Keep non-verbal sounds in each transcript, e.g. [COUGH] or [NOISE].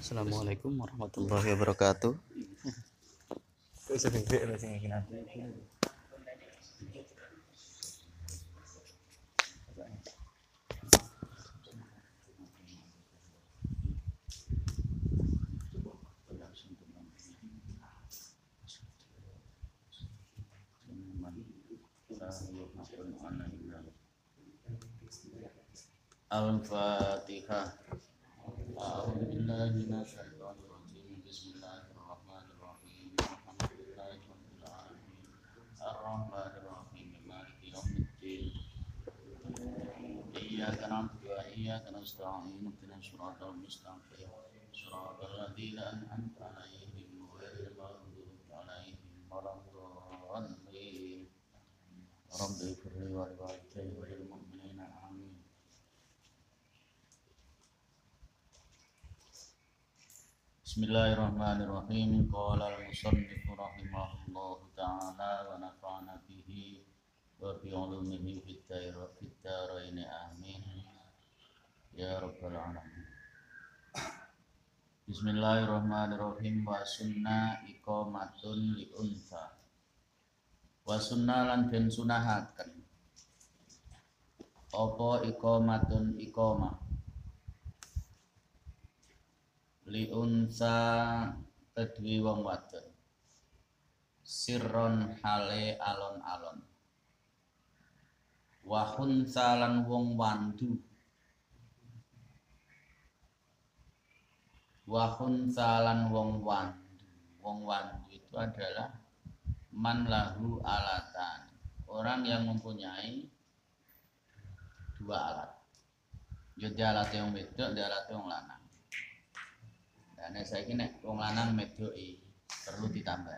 Assalamualaikum warahmatullahi wabarakatuh. Kok iso gede lho sing iki nanti. Al-Fatihah. A'udzu billahi minasyaitonir rajim. Bismillahirrahmanirrahim. Alhamdulillahirabbil alamin. Arrahmanir rahim. Maliki yaumiddin. Iyyaka na'budu wa iyyaka nasta'in. Ihdinas siratal mustaqim. Siratal ladzina an'amta 'alaihim ghairil maghdubi 'alaihim waladdallin. Rabbi ighfirli wa liwalidayya wa lil mu'minina amin. Bismillahirrahmanirrahim. Qala al-musannif rahimahullahu ta'ala wa nafa'ana bihi wa bi ulumihi fid darain amin. Ya rabbal alamin. Bismillahirrahmanirrahim wa sunna iqamatun li unsa. Wa sunna lan den sunahaken. Apa iqamatun iqamah? Liunsa kedui wong wadon. Sirron hale alon-alon. Wahun salan wong wandu. Wahun salan wong wandu. Wong wandu itu adalah man lahu alatan. Orang yang mempunyai dua alat. Jadi alat yang wedok dan alat yang lanang dan saya kira wong lanang medoi perlu ditambah.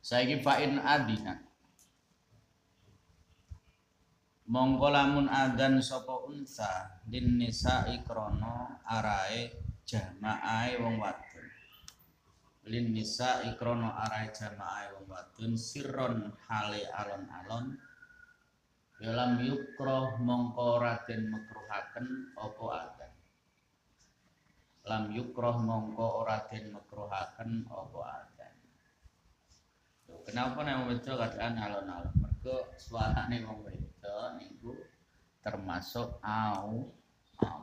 Saya kira fa'in adina. Mongko lamun adan sapa unsa din nisa ikrono arae jamaahe wong wadon. Lin nisa ikrono arae jamaahe wong wadon sirron hale alon-alon Dalam yukroh mongko raden mekruhaken apa lam yukroh mongko ora den makruhaken apa adan. Kenapa nek wedok kadang alon-alon? Mergo suarane wong wedok niku termasuk au au.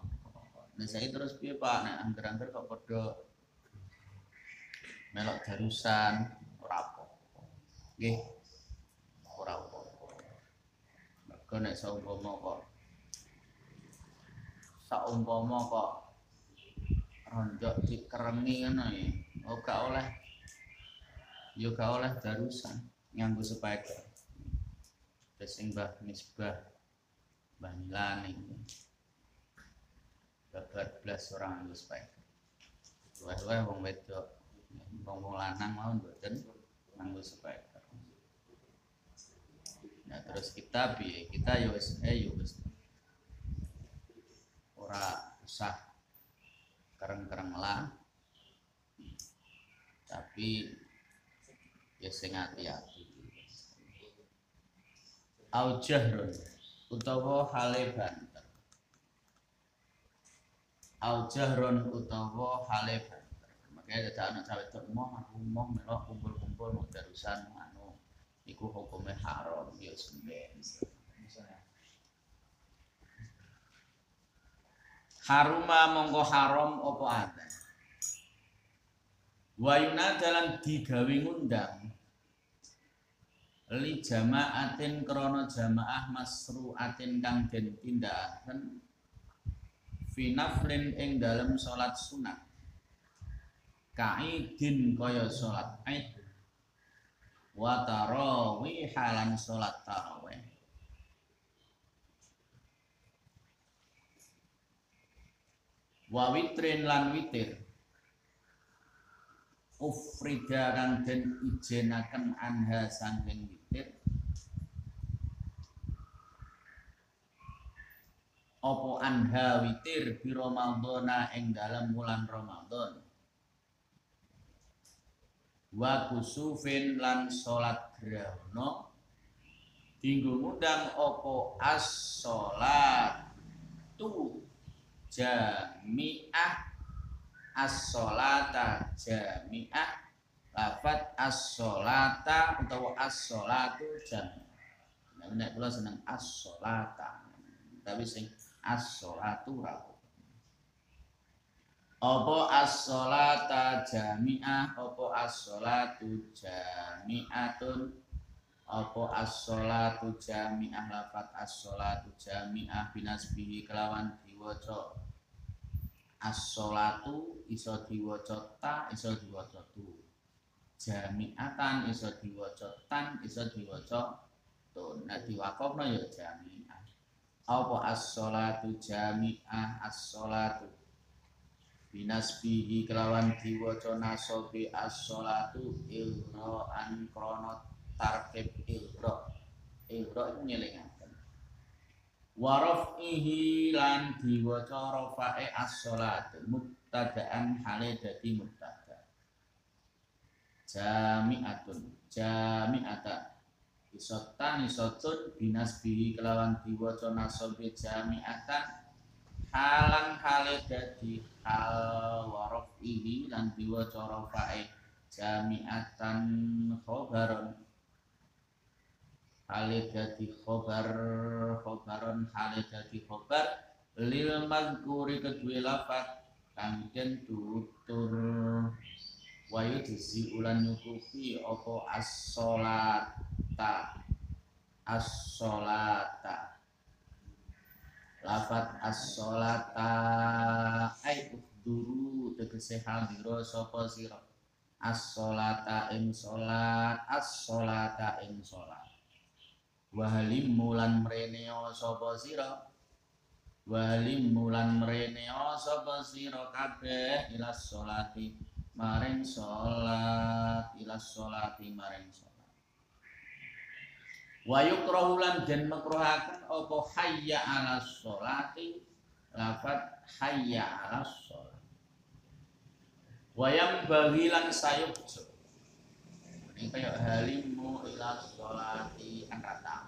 Nah saya terus piye Pak nek angger-angger kok padha melok darusan ora apa-apa. Nggih. Ora apa-apa. Mergo kok saumpama kok ronjok dikerengi ngono ya. Oh gak oleh. Yo gak oleh darusan nganggo sepeda. Terus Mbah Misbah Mbah Milani. Babat belas orang nganggo sepeda. Luwe-luwe wong wedok. Wong-wong lanang mau mboten nganggo sepeda. Nah terus kita piye? Kita yo eh yo ora usah kereng-kereng lah. Tapi ya sing hati-hati. Au jahrun utawa hale banter. Au jahrun utawa hale banter. Makanya ada anak cawe mau aku mau melok kumpul-kumpul mau darusan anu iku hukumnya haram ya semben haruma mongko haram apa ada wayuna dalan digawe ngundang li jamaatin krana jamaah masruatin kang den tindakaken finaflin ing dalem salat sunat kaidin kaya salat aid wa tarawih halan salat tarawih wa witrin lan witir. Ufrida lan den ijenaken anha sangking witir. Apa anha witir bi ramadhana ing dalam bulan Ramadan? Wa kusufin lan salat grahana. Dinggo ngundang apa as salat tu jami'ah as-sholata. Jami'ah lafat as-sholata utawa as-sholatu jami'ah. Nek kula seneng as-sholata tapi sing as-sholatu ra apa? As-sholata jami'ah? Apa as-sholatu jami'atun? Apa as-sholatu jami'ah? Lafat as-sholatu jami'ah binasbihi kelawan diwaca as-sholatu iso diwaca ta iso diwaca tu. Jami'atan iso diwaca tan iso diwaca tun nek diwakofno ya jami'ah. Apa as-sholatu jami'ah as-sholatu binasbihi kelawan diwaca nasobi as-sholatu ilra'an krono tarkib ilra ilra itu waraf'ihi lan diwaca rafae as-sholatu mubtada'an hale dadi mubtada jami'atun jami'ata. Isotan isotun binasbihi kelawan diwaca nasobi jami'atan halan hale dadi hal warof ihi lan diwaca rafae jami'atan khobaron hale dadi khobar khobaron hale dadi khobar lil mazkuri kedue lafat kang den tutur. Wayu disi ulan nyukupi opo as-sholata? Lafat as-sholata. Ay uhduru tegese hadira sapa sira? As-sholata ing salat as-sholata ing wa halim mulan mreneo sapa sira? Wa halim mulan mreneo sapa sira? Kabeh ila sholati maring salat ila sholati maring salat. Wa yukrahu lan den makruhaken apa hayya 'ala sholati lafat hayya 'ala sholat wa yang bagi lan sayukjo ini kayak halimu ila sholati kan rata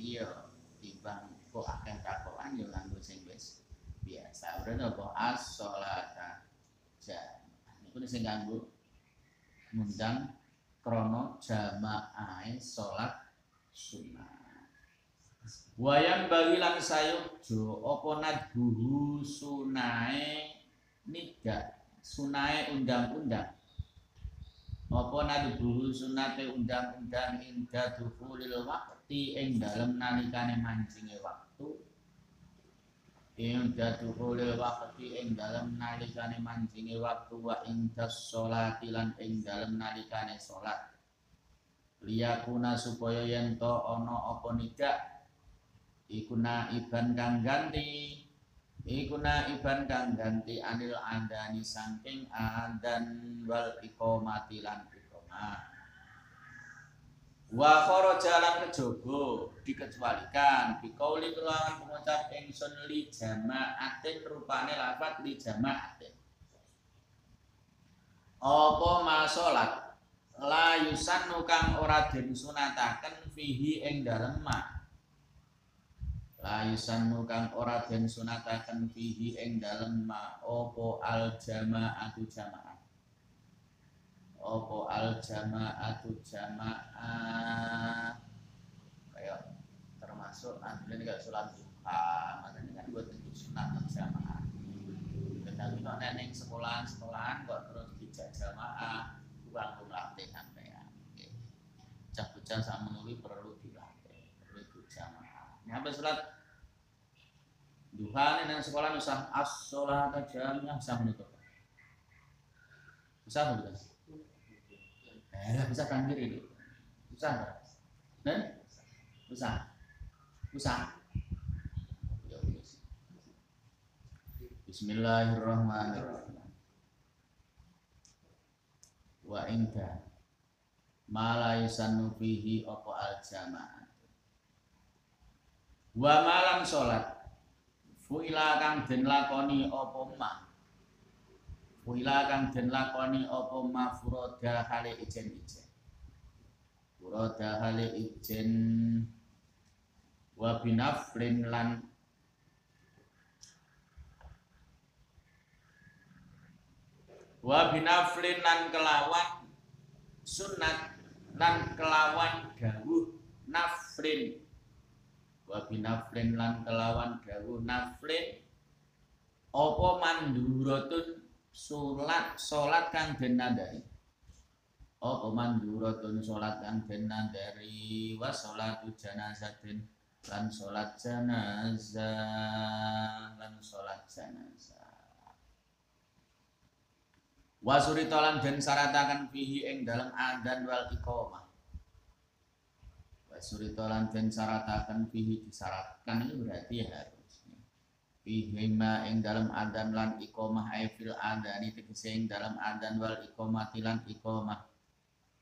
ini ya timbang kok akeh dakwaan yo nganggo sing wis biasa. Berarti apa? As-sholata ja niku sing nganggo ngundang krono jamaah sholat sunnah. Wayang bagilan sayukjo opo nadbuhu sunae nida sunae undang-undang. Apa nadbuhu sunate undang-undang inda dukhulil wakti ing dalem nalikane mancinge waktu inda dukhulil wakti ing dalem nalikane mancinge waktu wa inda sholati lan ing dalem nalikane sholat. Liyakuna supaya yen to ana apa nidak iku iban kang ganti. Iku iban kang ganti anil andani saking adan wal iqamati lan iqamah wa kharaja lan kejaba dikecualikan. Biqauli kelawan pengucap ingsun li jamaatin rupane lafat li jamaatin. Apa masalah? La yusannu kang ora den sunataken fihi ing dalem ma. La yusannu kang ora den sunataken fihi ing dalem ma. Opo al jama'atu jama'ah opo al jama'atu jama'ah kayak termasuk ini kayak sholat duha makanya kan buat itu sunat jamaah tetapi kok neneng sekolahan sekolahan kok terus dijak jamaah kurang latih sampean. Bocah-bocah sama menulis perlu dilatih, perlu berjamaah. Ini apa sholat duha ini nang sekolah usah as sholat jamiah bisa menutup. Bisa nggak Eh, bisa diri itu. Bisa nggak? Eh? Bisa. Bisa. Ya, Bismillahirrahmanirrahim wa inda malai sanu fihi apa al jamaah wa malam salat fuila kang den lakoni apa ma Kuila kang den lakoni apa mafurada hale ijen-ijen. Furada hale ijen wa binaflin lan wa binaflin lan kelawan sunat lan kelawan gawuh naflin wa binaflin lan kelawan gawuh naflin apa manduratun salat salat kang den nandari apa manduratun salat kang den nandari wa salatu janazatin lan salat janazah lan salat janazah Wasuri tolan dan syaratakan fihi ing dalam adan wal iqamah. Wasuri tolan dan syaratakan fihi disyaratkan itu berarti harus. Fihi ma ing dalam adan lan iqamah ay fil adani tegese dalam adan wal iqamah tilan iqamah.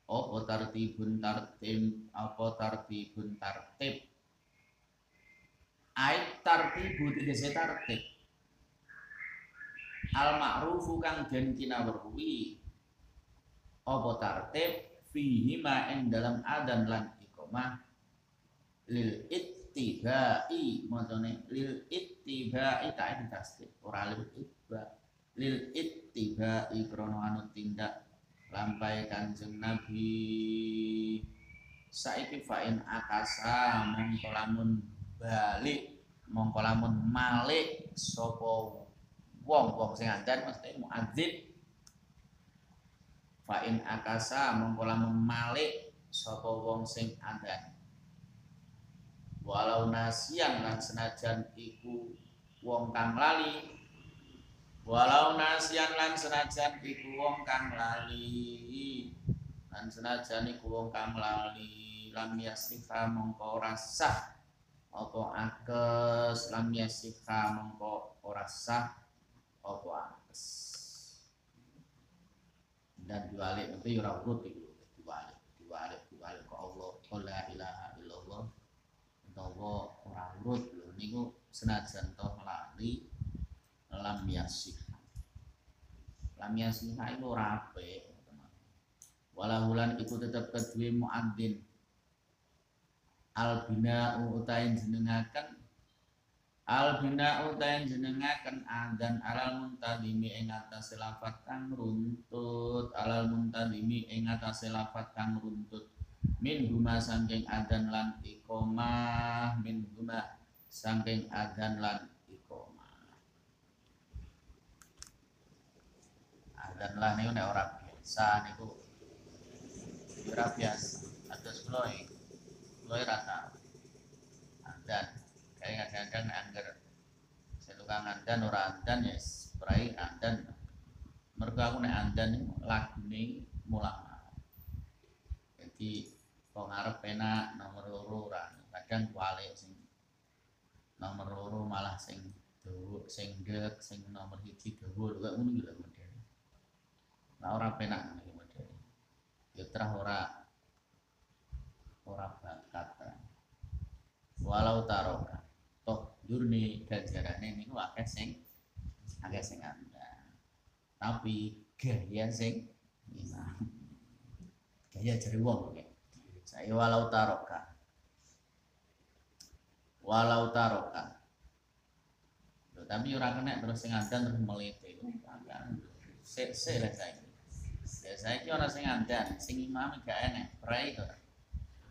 Apa tartibun tartib? Apa tartibun tartib. Ait tartibu tegese tartib. Al ma'rufu kang den kinawerwi. Apa tertib fihi ing dalam adan lan iqamah. Lil ittibai macane lil ittibai tak tasdid ora lil ittiba lil ittibai krono anu tindak lampai kanjeng nabi. Saiki fa'in akasa mongko lamun balik mongko lamun malik sapa wong wong sing adan mesti muadzin fa in akasa mongko lamun malik sapa wong sing adan walau nasian lan senajan iku wong kang lali. Walau nasian lan senajan iku wong kang lali. Lan senajan iku wong kang lali lam yasifa mongko ora sah. Apa akes? Lam yasifa mongko ora sah. Apa atas dan diwalik itu ya urut itu diwalik diwalik diwalik. Ke Allah la ilaha utawa ora urut niku senajan toh lali lam yasih. Lam yasih itu ora apik walahulan iku tetep kedue muadzin. Al bina utain jenengaken Al bina utayan jenengaken adan alal muntadimi ing atase lafat kang runtut. Alal muntadimi ing atase lafat kang runtut min guma saking adan lan ikomah min guma saking adan lan ikomah adan lah niku nek ora biasa niku. Ora biasa. Atus kula kula rata adan kayak kadang-kadang anggar setukang andan ora andan ya spray andan mergo aku nek andan lagune mulang jadi kok ngarep enak nomor loro ora. Kadang kuali sing nomor loro malah sing dawa sing dek sing nomor siji dawa. Kok ngono lho model nah ora penak iki model ya terah ora ora bakat. Walau taroka durne ganjarane niku akeh sing akeh sing anda tapi gaya sing imam gaya jari wong ya saya walau taroka. Walau taroka. Loh, tapi ora kena terus sing andan terus melete. Sik sik lah saya ya saya ki ora sing andan sing imam gak enek prai to.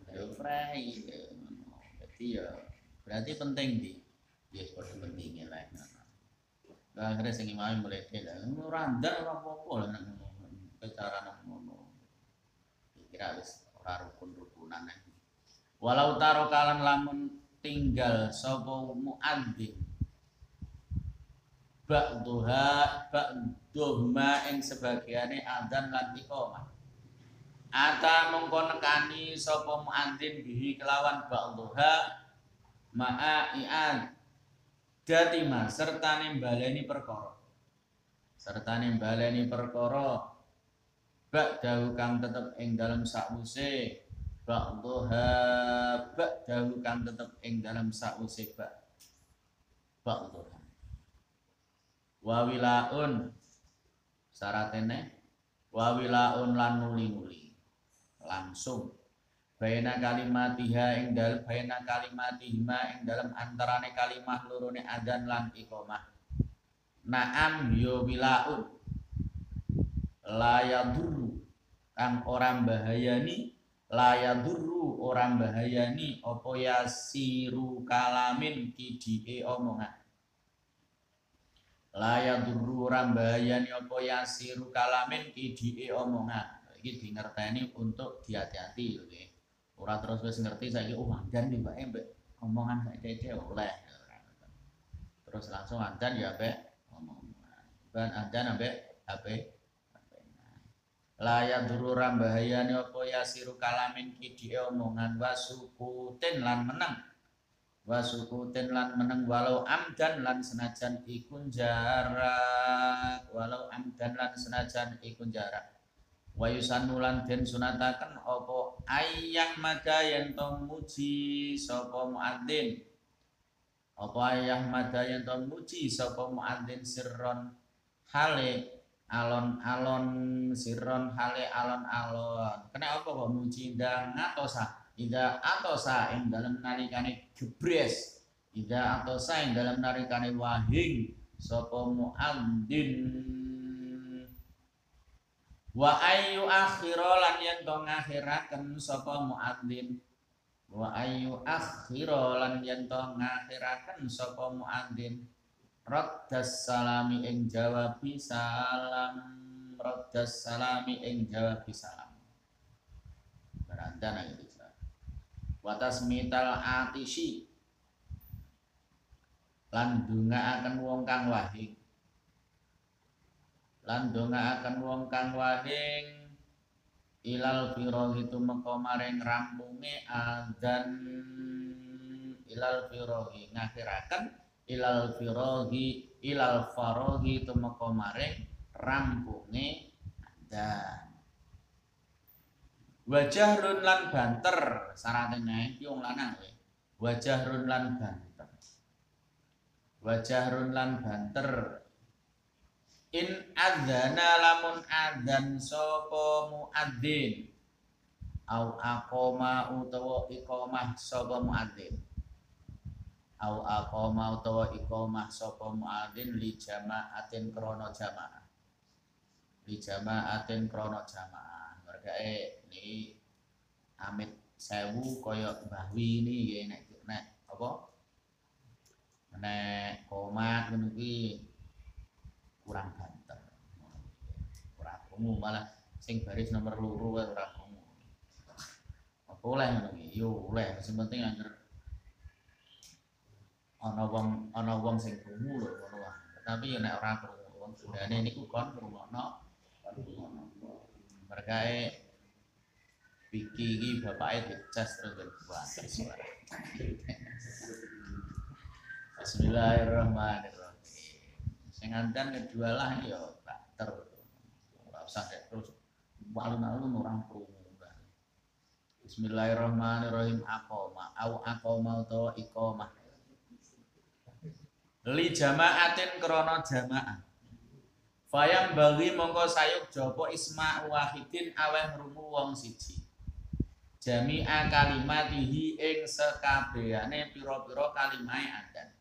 Yo prai jadi ya berarti penting di. Ya seperti pentingnya lah akhirnya sing imam mulai tidak randan ora apa-apa lah ngono kira wis ora rukun-rukunan walau taro kalan lamun tinggal sapa muadzin. Ba'duha ba'duhma ing sebagiane adzan lan iqamah. Ata mongko nekani sapa muadzin bihi kelawan ba'duha ma'a i'ad datima serta nimbaleni perkara. Serta nimbaleni perkara bak dahu kang tetep ing dalam sakwuse bak doha bak dahu kang tetep ing dalam sakwuse bak bak doha wawilaun syaratene wawilaun lan nuli-nuli langsung. Baina kalimatiha ing dalem baina kalimatihima ing dalam antarane kalimah lorone adzan lan iqamah. Naam yo wilaun layaduru kang ora bahayani layaduru ora bahayani apa yasiru kalamin kidike omongan. Layaduru ora bahayani apa yasiru kalamin kidike omongan. Iki dingerteni untuk hati-hati oke. Ora terus wis ngerti saiki oh mandan tiba mbek omongan sak cece oleh. Terus langsung andan ya be omongan. Ban andan ambek HP layak dururam bahayane apa ya? Siru kalamin kidi omongan. Wasukutin lan meneng. Wasukutin lan meneng. Walau amdan lan senajan ikun jarak. Walau amdan lan senajan ikun jarak. Wa yusannulan den sunataken apa ayah mada yen to muji sapa muadzin? Apa ayah mada yen to muji sapa muadzin sirron? Hale alon-alon sirron hale alon-alon kena apa kok muji ndang atosa ida atosa ing dalam nalikane gebres ida atosa ing dalam nalikane wahing. Sapa muadzin wa ayu akhira lan yen to ngakhiraken sapa muadzin wa ayu akhira lan yen to ngakhiraken sapa muadzin raddas salami ing jawabi salam. Raddas salami ing jawabi salam. Berantana itu wa tasmital atisi. Lan dunga akan wong kang wahing. Lan akan wong kang wahing. Ilal firohi tumeka maring rampunge adzan ilal firohi ngakhiraken ilal firohi ilal farohi tumeka maring rampunge adzan wajah run lan banter saratene iki lanang kowe wajah run lan banter. Wajah run lan banter. In adzana lamun adzan sapa muadzin? Au aqoma utawa iqamah sapa muadzin au aqoma utawa iqamah sapa muadzin li jamaatin krana jamaah. Li jamaatin krana jamaah. Mergae ni amit sewu kaya Mbah Wi ini nek nek apa? Nek komat ngono kurang banter. Kurang krungu malah sing baris nomor loro ora krungu. Apa oleh ngono yo oleh sing penting anggere ana wong ana wong sing krungu lho ngono wae tapi nek ora krungu wong sudane niku kon krungono berkae Piki iki bapake dicas terus buat suara. Bismillahirrahmanirrahim. Sing ngandan ngejualah ya banter ora usah terus alun-alun orang krungu Bismillahirrahmanirrahim. Aqoma au aqoma utawa iqamah li jamaatin krana jamaah Fayam bagi mongko sayuk jopo isma wahidin aweh rumu wong siji. Jami'a kalimatihi ing sekabehane pira-pira kalimahe adan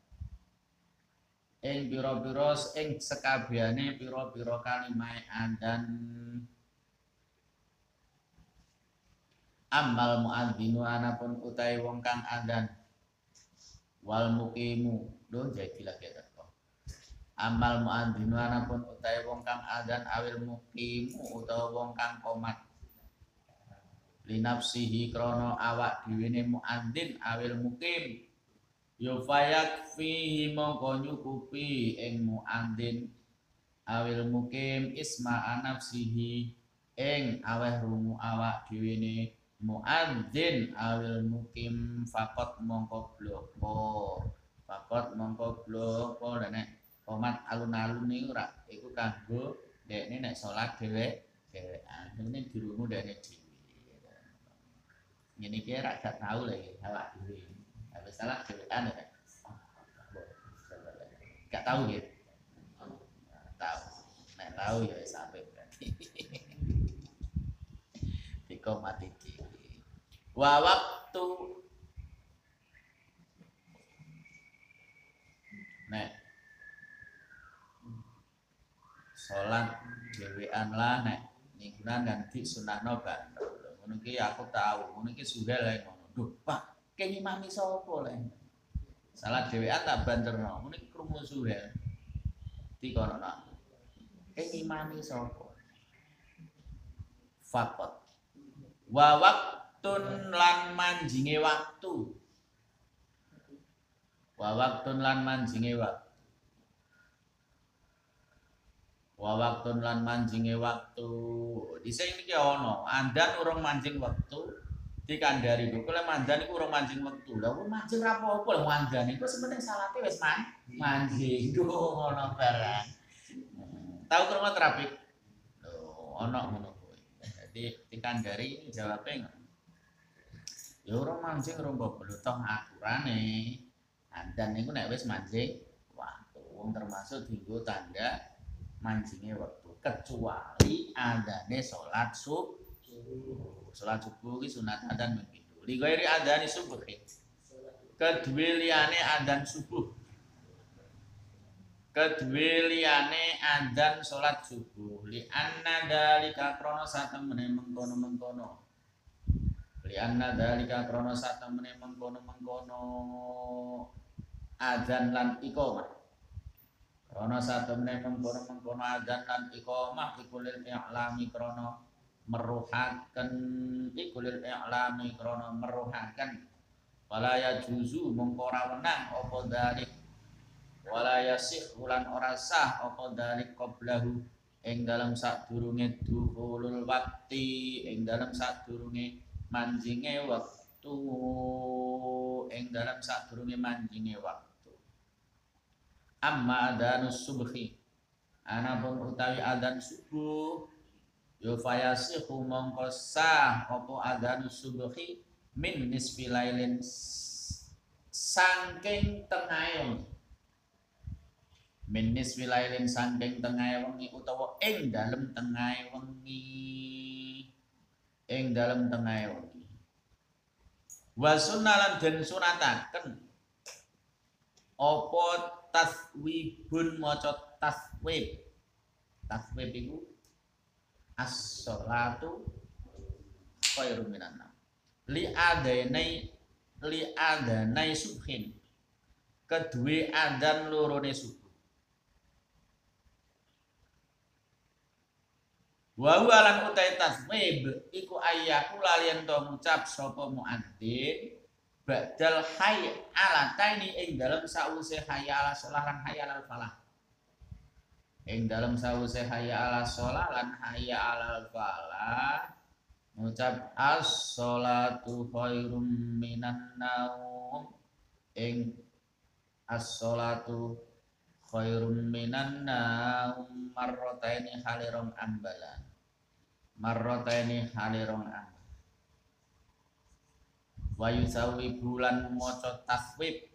ing pira-pira ing sekabehane pira-pira kalimah andan amal muadzinu anapun utai wong kang andan wal mukimu do jadi lagi teko amal muadzinu anapun utai wong kang andan awil mukimu utawa wong kang komat. Linapsihi krono awak diwene muadzin awil mukim yufayak fihi mongko nyukupi ing muandin awil mukim isma anafsihi ing aweh rungu awak ne muadzin awil mukim fakot mongko bloko. Fakot mongko bloko nek komat alun-alun niku ora iku kanggo dekne nek salat dhewe dhewean ini dirungu dekne dhewe. Ngene iki ra gak tau lagi awak dhewe. Salah dewean ya gak tahu ya tahu nek tahu ya sampai berarti mati wa waktu. Nek. Salat dhewean lah nek. Mingguan dan di sunahno banter ngono iki aku tahu ngono iki suhel ae ngono. Duh pak kene mami sapa le salat dhewean tak banterno. Ngono iki krungu suhel dikono nak kene mami sapa? Fakot. Wa waktun lan manjinge waktu. Wa waktun lan manjinge waktu. Wa waktun lan manjinge waktu. Dhisik iki ana andan urung mancing waktu dikandari kok lek mandan iku urung mancing waktu lha kok mancing ra apa-apa lho mandan iku sementing salate wis man mancing [LAUGHS] duh ngono barang. Tahu krungu terapik lho ana ngono kuwi. Dadi dikandari jawabnya ya mancing urung apa lho toh aturane. Andan niku nek wis mancing waktu wong termasuk dienggo tanda mancingnya waktu kecuali adanya sholat subuh sholat subuh ini sunat adan begitu ligairi adanya subuh kedua liane adan subuh. Kedua liane adan sholat subuh. Li anna dalika krono satemene mengkono mengkono li anna dalika krono satemene mengkono mengkono adan lan iqamah. Rono satu meneh mengkono mengkono adzan lan iqamah iku lil i'lami krana meruhaken iku lil i'lami krana meruhaken. Wala ya juzu mongko ora wenang apa dalik wala yasih ulan ora sah apa dalik qablahu? Ing dalam sadurunge duhulul wakti ing dalam sadurunge manjinge waktu ing dalam sadurunge manjinge waktu amma adanus subhi. Anapun utawi adan subuh yo fayasihu mongko apa adanus subhi min nisfi lailin sangking tengah min nisfi lailin sangking tengah wengi utawa ing dalem tengah wengi ing dalem tengah wengi. Wa sunnalan den sunataken. Apa taswibun maca taswib? Taswib iku as-sholatu khairum minan li adanai li adanai subhin. Kedue adan lorone subuh wa huwa lan utai taswib iku ayyaku lalian to ngucap sapa muadzin Ba'dal hayy ala taini ing dalam sause hayy ala sholah lan hayy ala falah. Ing dalam sause hayy ala sholah lan hayy ala falah. Ngucap as-sholatu khairum minan naum. Ing as-sholatu khairum minan naum marrotaini halirong ambalan. Marrotaini halirong ambalan wa yusawi bulan maca taswib.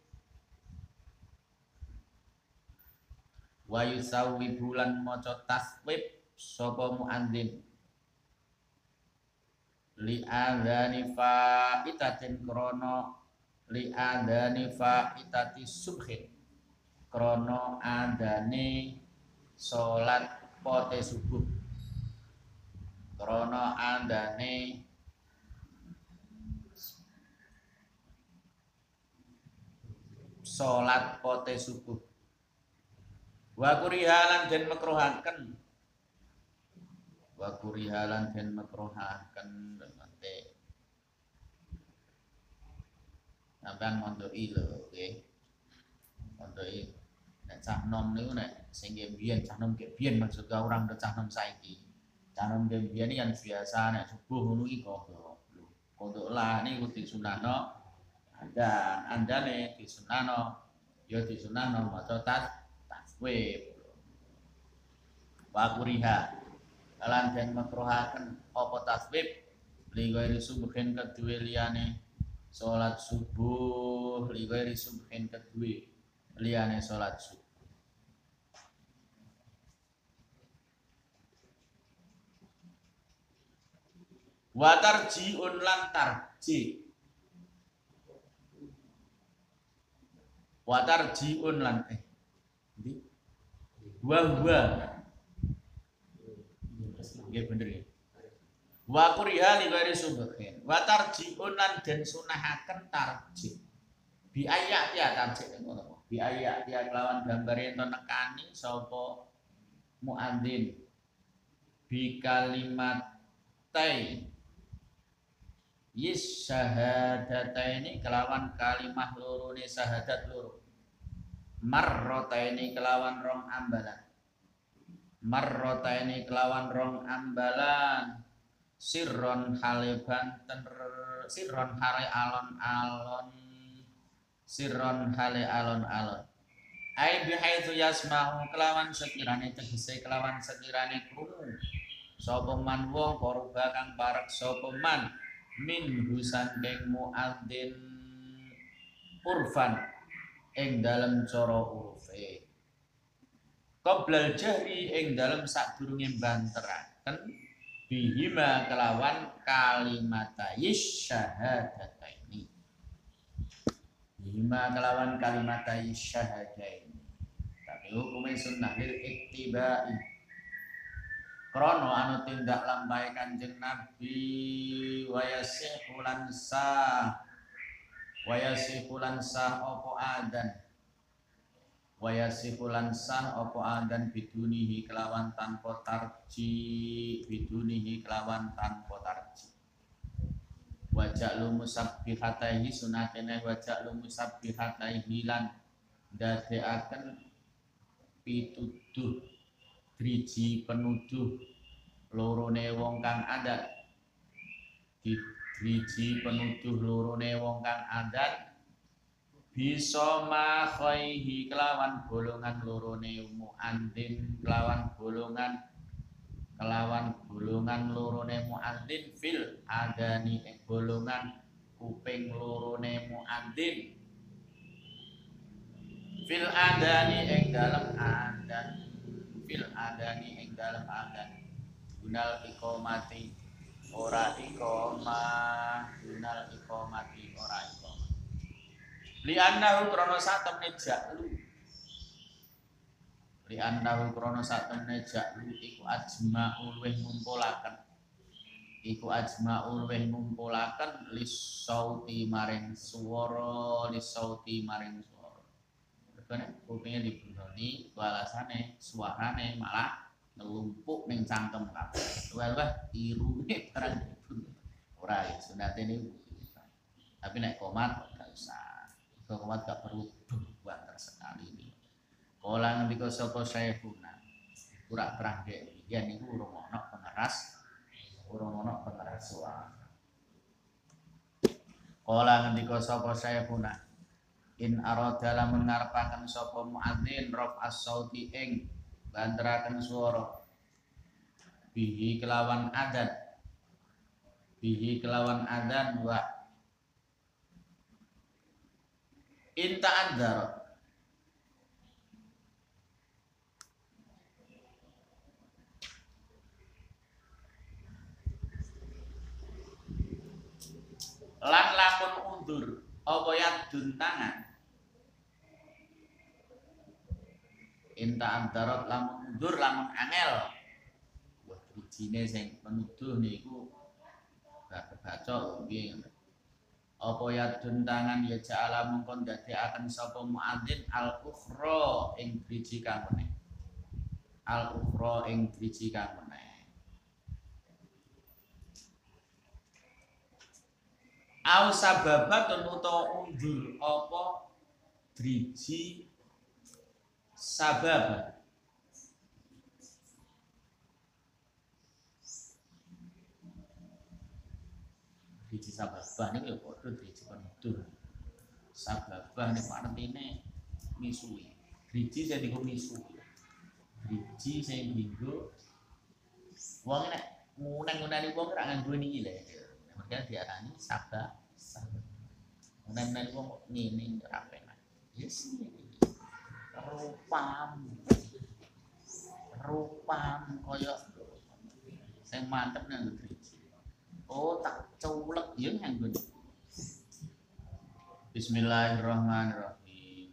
Wa yusawi bulan maca taswib sapa muadzin? Li adzani itatin krono li adzani itati subhi krono adane salat pote subuh. Krono adane salat pote subuh. Wa kurihalan den makruhaken wa kurihalan den makruhaken nanti sampean mondoi lho nggih. Mondoi cah nom niku nek sing biyen cah nom biyen maksud orang do cah nom saiki. Cah nom biyen iki kan biasa nek subuh ngono iki kodok kodok lah niku disunahno. Anda anda nih di sunano yo di sunano maca tas taswib wa kuriha. Kalan den makruhaken apa taswib li ghairi subuhin kedue liyane salat subuh li ghairi subuhin kedue liyane salat subuh wa tarji'un lan tarji' watar jiun lan eh wa huwa nggih bener ya. Wa kuriha li ghairi subhin. Wa tarji'un lan den sunahaken tarji. Bi ayat ya tarji ngono. Bi ayat ya kelawan gambare ento nekani sapa muadzin bi kalimatai Yis syahadataini kelawan kalimah loro ni syahadat loro. Marrotaini kelawan rong ambalan. Marrotaini kelawan rong ambalan. Sirron haleban ter sirron hale alon alon sirron hale alon alon. Ai bihaitsu yasma'u kelawan sekirane tegese kelawan sekirane krungu. Sapa man wong korba kang parek sapa man min husandeng muadzin urfan ing dalam cara urufe. Qoblal jahri ing dalam sadurunge banteraken bihima kelawan kalimata ini bihima kelawan kalimata ini tapi hukumnya sunnah lil iktibai krono anu tindak lambai kanjeng Nabi wayasih bulan sah. Wayasih bulan sah opo adan wayasih bulan sah opo adan bidunihi kelawan tanpa tarji bidunihi kelawan tanpa tarji. Wajak lu musabbihataihi sunatene wajak lu musabbihataihi lan dadeaken pituduh driji penuduh lorone wong kang adat. Driji penuduh lorone wong kang adat bisa makhaihi kelawan golongan lorone muandin kelawan golongan kelawan golongan lorone muandin fil adani ing golongan kuping lorone muandin fil adani ing dalam adan fil adani ing dalam adan gunal ikomati ora ikoma gunal ikomati ora ikoma li annahu krono satemne jaklu li annahu krono satemne jaklu iku ajma'ul weh ngumpulaken. Iku ajma'ul weh ngumpulaken lis sauti maring swara lis sauti maring swara Karena kupingnya di Doni balasane suarane malah ngelumpuk ning cangkem kabeh. Wah irune barang itu. Ora ya sunate ini Tapi nek komat gak usah. Kalau komat gak perlu banter sekali ini. Kala ngendika sapa sayhuna. Ora terang dek yen niku urung ana pengeras urung ana pengeras suara. Kala ngendika sapa sayhuna in arada lamun ngarepaken sapa muadzin raf as-sauti ing banteraken swara. Bihi kelawan adat bihi kelawan adan wa in ta'adzara lan lamun undur apa yadun tangan inta antarot lamun mundur lamun angel. Wah rijine sing penuduh niku baca nggih. Apa ya tangan ya ja'ala mungkon akan sapa muadzin al ukhra ing driji kang meneh. Al ukhra ing driji kang meneh. Au sababatun utawa undur apa? Driji sabab Driji sababah ini ya padha driji penutur. Sababah ini artine misui. Driji saya digo misui. Driji saya digo wong nek ngunen-nguneni wong ora nganggo niki lho. Mereka diarani sabab. Sabab. Ngunen-ngunen wong ngene ora penak. Yes, rupam. Rupam kaya sing mantep nang driji oh tak culek. Ya nganggo Bismillahirrahmanirrahim.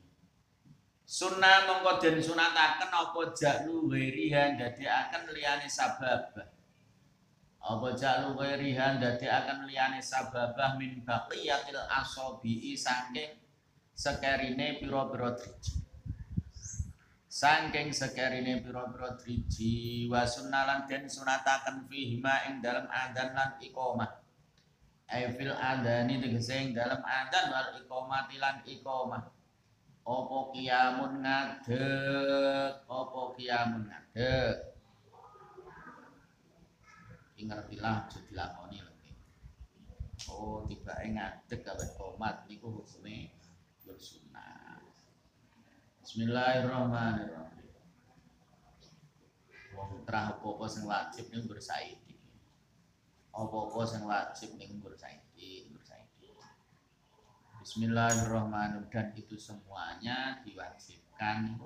Sunnah mongko den sunataken apa jaklu wiriha ndadekaken liyane sabab apa jalu dadi akan liyane sababah? Min baqiyatil asabi'i saking sekerine pira-pira driji saking sekerine pira-pira driji wa sunnalan den sunataken fihi ma ing dalem adzan lan iqamah. Ai fil adani tegese ing dalem adzan wal iqamah lan iqamah. Apa kiamun ngadeg? Apa kiamun ngadeg? Iki ngertilah aja dilakoni lho oh tiba ngadeg gawe komat niku hukume bersunah Bismillahirrahmanirrahim. Wong terah apa-apa sing wajib niku bersaiki apa-apa sing wajib niku bersaiki bersaiki Bismillahirrahmanirrahim. Dan itu semuanya diwajibkan.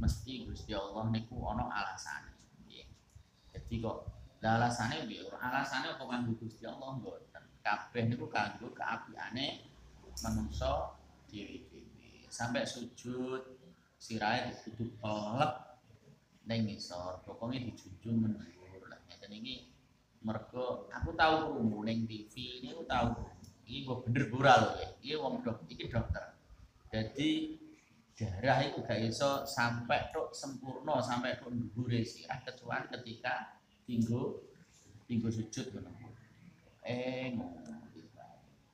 Mesti Gusti Allah niku ana alasane. Nggih. Jadi kok alasane piye alasane apa kanggo Gusti Allah mboten? Kabeh niku kanggo keapiane manungsa dhewe-dhewe. Sampai sujud sirahe kudu pelek ning ngisor pokoknya dijunjung menurut lah ngeten iki mergo aku tahu krungu ning TV niku tahu iki kok bener lho ya. Iki wong dok iki dokter. Jadi darah itu gak iso sampai tok sempurna sampai tok dhuwure sirah kecuali ketika tinggu tinggu sujud ngono. Eh ngono.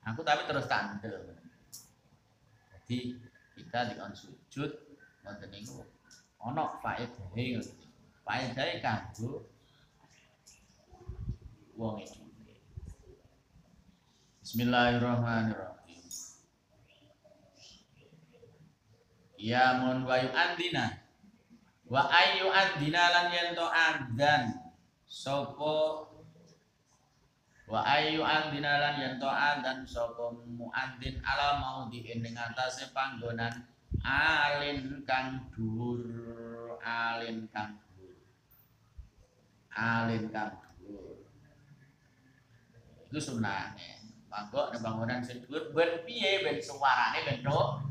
Aku tapi terus tandel jadi kita dikon sujud ngoten niku ana faedahe ngoten faedahe kanggo wong iki Bismillahirrahmanirrahim. Ya mun wa andina wa ayu andina lan yen to andan sapa wa ayu andina lan yen to andan sapa muadzin ala maudhi ing atase panggonan alin kang dhuwur alin kang dhuwur. Alin kang dhuwur. Itu sunahnya. Manggo nek bangunan sing dhuwur ben piye ben suarane ben tok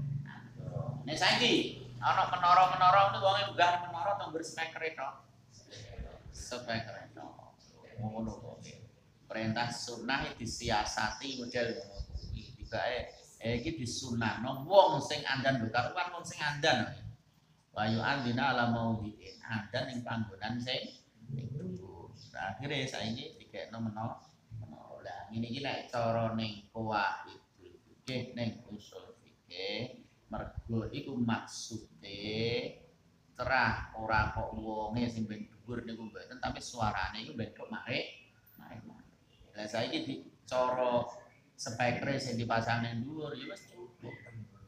nek saiki ana menara-menara niku wong munggah menara tong berspeker tok speker tok ngono kok. Perintah sunah disiasati model. Ngono kuwi tibae eh iki disunahno. Wong sing andan lho karuan wong sing andan. Wa andina ala maudhi'in andan ing panggonan sing ning dhuwur akhire saiki dikekno menara lah ngene iki nek cara ning qawaid fikih ning usul fikih mergo iku maksude terah ora kok wonge sing ben dhuwur niku mboten tapi suarane iku ben kok marek marek lah saiki di spekre sing dipasang ning dhuwur ya wis cukup.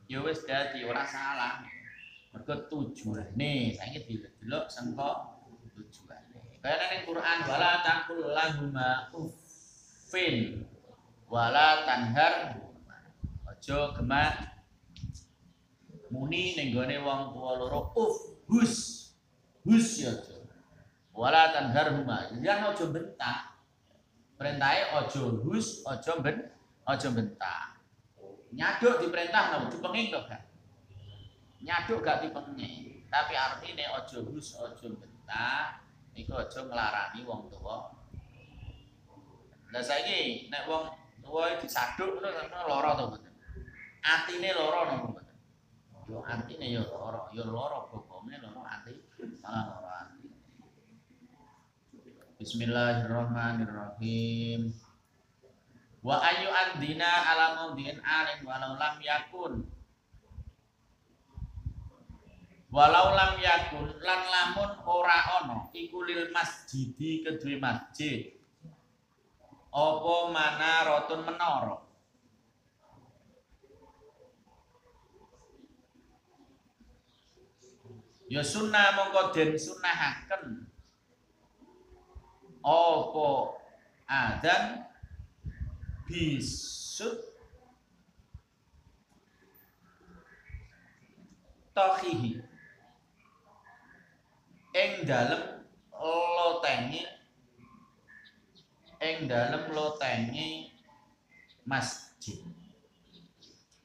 Ya wis dadi ora salah. Mergo tujuane saiki didelok sengko tujuane. Kaya ning Quran wala taqul lahuma uffin wala tanhar aja gemak muni ning gone wong tuwa loro uff hus hus ya aja. Wala tanhar huma jangan aja bentak. Perintahe aja hus aja ben aja bentak nyaduk diperintah no dipenging to gak nyaduk gak dipenging tapi artinya aja hus aja bentak iku aja nglarani wong tuwa. Lah saiki nek wong tuwa disaduk terus lara to mboten atine lara napa mboten yo artine yo lara yo lara bokome lara ati malah lara ati Bismillahirrahmanirrahim Wa ayu andina ala maudhi'in alin walau lam yakun. Walau lam yakun lan lamun ora ana iku lil masjidi kedue masjid. Apa mana rotun menara? Ya sunnah mongko den sunnahaken. Apa adan bisut tahihi ing dalem lotengi ing dalem lotengi masjid.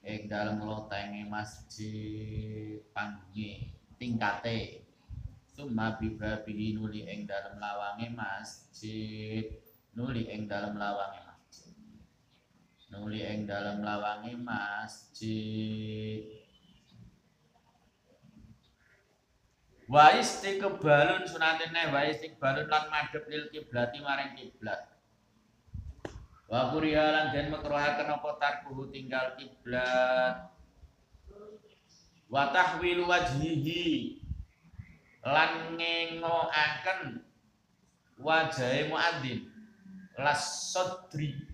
Ing dalem lotengi masjid panggi tingkate summa bibabihi nuli ing dalem lawange masjid nuli ing dalam lawange nuli ing dalam lawange masjid. Wa istiqbalun sunatine wa istiqbalun lan madhep lil kiblati maring kiblat. Wa kuriya lan den makruhaken apa tarkuhu tinggal kiblat. Wa tahwilu wajhihi lan ngengoaken wajahe muadzin. Las sodri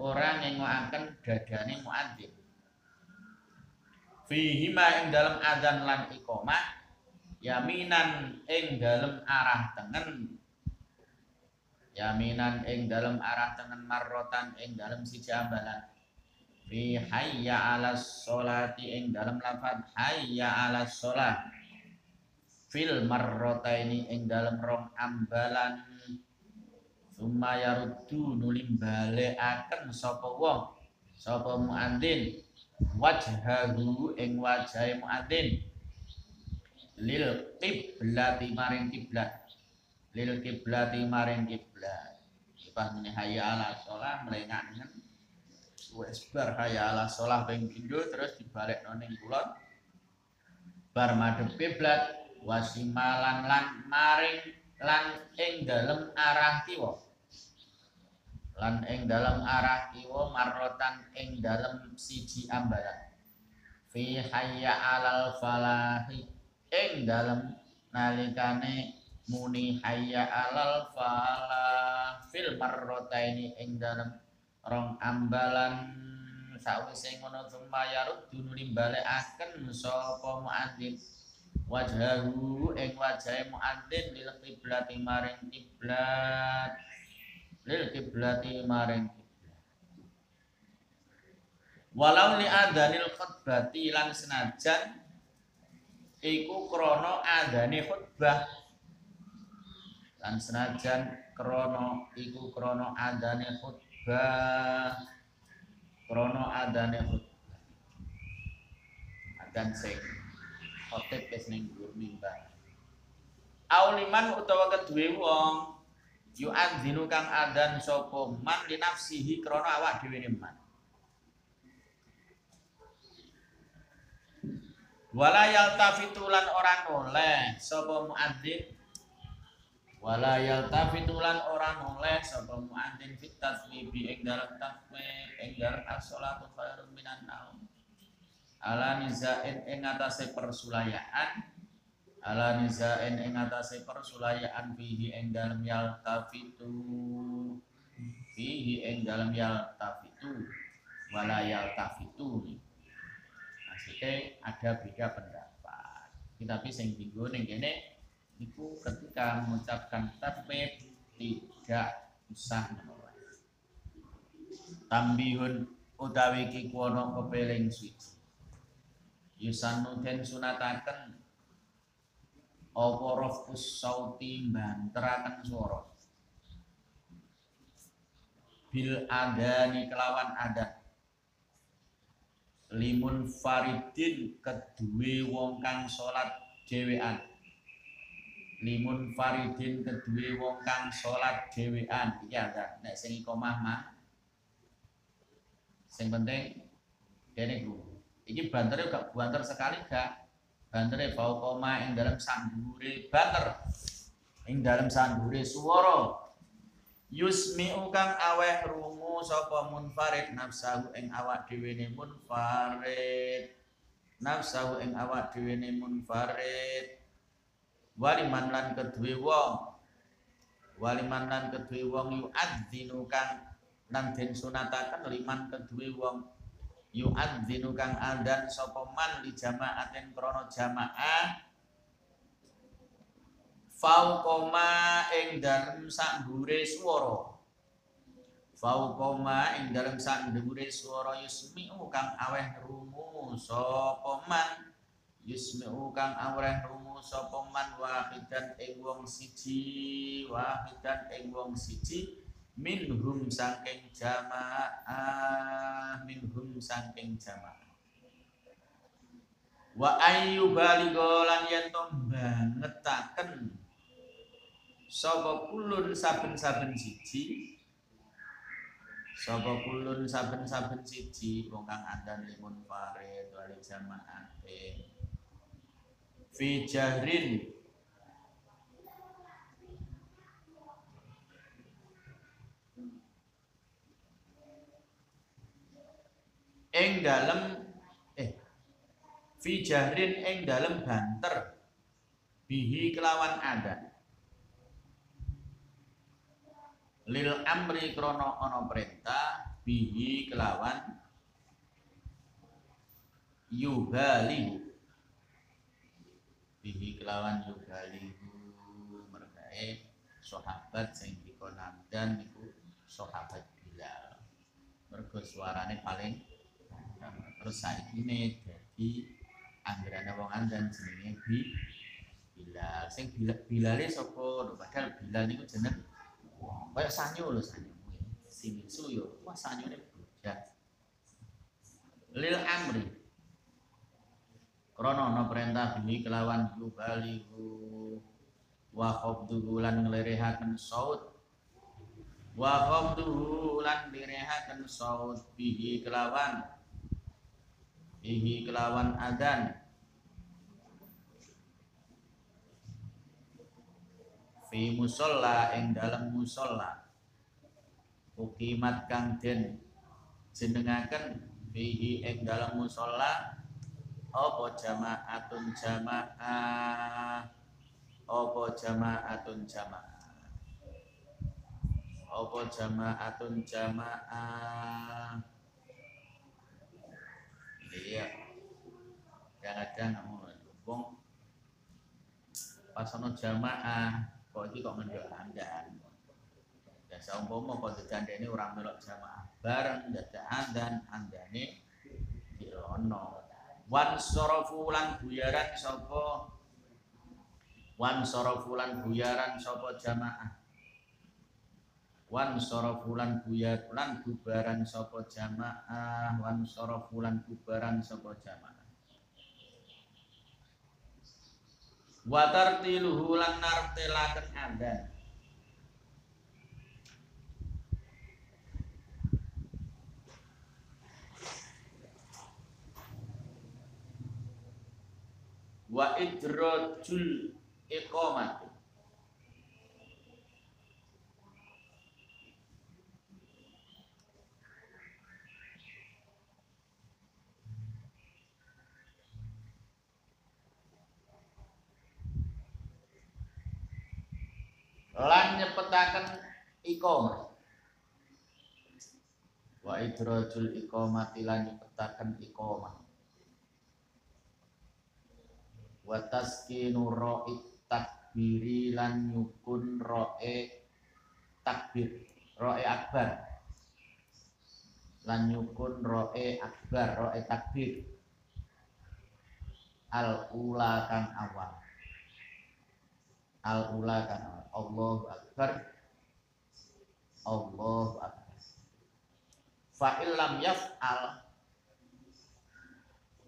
orang ngengoaken dadane muadzin. Fihi ma ing dalam adzan lan iqamah yaminan ing dalam arah tengen. Yaminan ing dalam arah tengen marrotan ing dalam si jambalan fi hayya ala sholati ing dalam lafad hayya ala sholat. Fil marrota ini ing dalam rong ambalan summa yaruddu nulim balekaken sapa wong? Sapa muadzin? Wajhahu ing wajahe muadzin. Lil kiblati maring kiblat lil kiblati maring kiblat pas mene hayya ala sholah mlengaken wis bar hayya ala sholah ping terus dibalik ning kulon. Bar madhep kiblat wasimalan lan maring lan ing dalem arah kiwa lan ing dalem arah kiwa marrotan ing dalem siji ambalan. Fi hayya alal falahi ing dalem nalikane muni hayya alal falah fil marrataini ing dalem rong ambalan. Sawise ngono summa yarud dunuli balekaken sapa muadzin. Wajhahu ing wajahe muadzin lil kiblati maring kiblat lil kiblati maring walau li adanil khutbati lan senajan iku krana adane khutbah. Lan senajan krana iku krana adane khutbah. Krana adane khutbah. Adan sing khotib wis ning dhuwur auliman utawa kedue wong yu adzinu kang adan sapa man li nafsihi krana awak dhewe man. Wala yaltafitu lan ora noleh. Sapa muadzin? Wala yaltafitu lan ora noleh. Sapa muadzin fit tasbihi tasbih ing dalam as-shalatu khairun minan naum. Ala nizain ing persulayaan ala nizain ing atase persulayaan fihi ing dalam yaltafitu. Fihi ing dalam yaltafitu. Wala yaltafitu. Maksudnya ada beda pendapat. Tapi sing tinggu ning kene itu ketika mengucapkan tasbih tidak usah menoleh tambihun utawi ki kuwono kepeling suci. Yusanu den sunataken apa rafus sauti banteraken swara? Bil adani kelawan adat. Limun faridin kedue wong kang salat dhewean. Limun faridin kedue wong kang salat dhewean. Iki ada nek sing ikomah mah sing penting kene ku iki bantere gak banter sekali gak bantere bau koma ing dalam sandure banter ing dalam sandure swara yusmi'u kang aweh rungu sapa munfarid. Nafsahu ing awak dhewe ne munfarid. Nafsahu ing awak dhewe ne munfarid. Waliman lan kedue wong. Waliman lan kedue wong yu'adzinu kang lan den sunataken liman kedue wong yu'adzinu kang adan sapa man li jamaatin krana jamaah? Fauqoma ing dalem sak dhuwure swara. Fauqoma ing dalem sak dhuwure swara yusmi'u kang aweh rungu sapa man. Yusmi'u kang aweh rungu sapa man wahidan ing wong siji wahidan ing wong siji minhum saking jamaah minhum saking jamaah. Wa ayyu baligho lan yen bangetaken sapa kulun saben-saben siji? Sapa kulun saben-saben siji? Wong kang andan limun farid wali jamaate. Fi jahrin ing dalem eh fi jahrin ing dalem banter bihi kelawan adan lil amri krono ono perintah bihi kelawan yuhalihu bihi kelawan yuhalihu mergae sahabat sing dikonamdan niku sahabat Bilal. Mergo suarane paling terus saiki ini jadi anggaran wong andan jenenge bi Bilal sing Bilal Bilale sapa padahal Bilal niku jeneng Kayak sanyo lho sanyo. Si yo, wah sanyo ini budak. Lil amri. Krono no perintah bini kelawan yubalihu wa khabduhu lan nglerehaken saut wa khabduhu lan nglerehaken saut bihi kelawan bihi kelawan adan fi musola ing dalam musola. Ukimat kang den jenengaken fihi ing dalam musola apa jamaatun jamaah? Apa jamaatun jamaah? Apa jamaatun jamaah iya. Kadang-kadang kamu pas ono jamaah kok iki kok menjuk andan? Ya saumpama kok ini orang melok jamaah. Bareng dadak andan andane dirono wan sorofu buyaran sapa? Wan sorofu lan buyaran sapa jamaah wan sorofu lan buyar lan bubaran sapa jamaah. Wan sorofu lan bubaran sapa jamaah. Wa tartiluhu lan nartelaken adzan. Wa idrajul iqamati lan nyepetaken iqamah. Wa idrajul iqamati lan nyepetaken iqamah. Wa taskinu ra'i takbiri lan nyukun roe takbir roe akbar. Lan nyukun roe akbar roe takbir. Al ula kang awal al ula kang awal Allahu Akbar. Allahu Akbar. Fa'il lam yaf'al.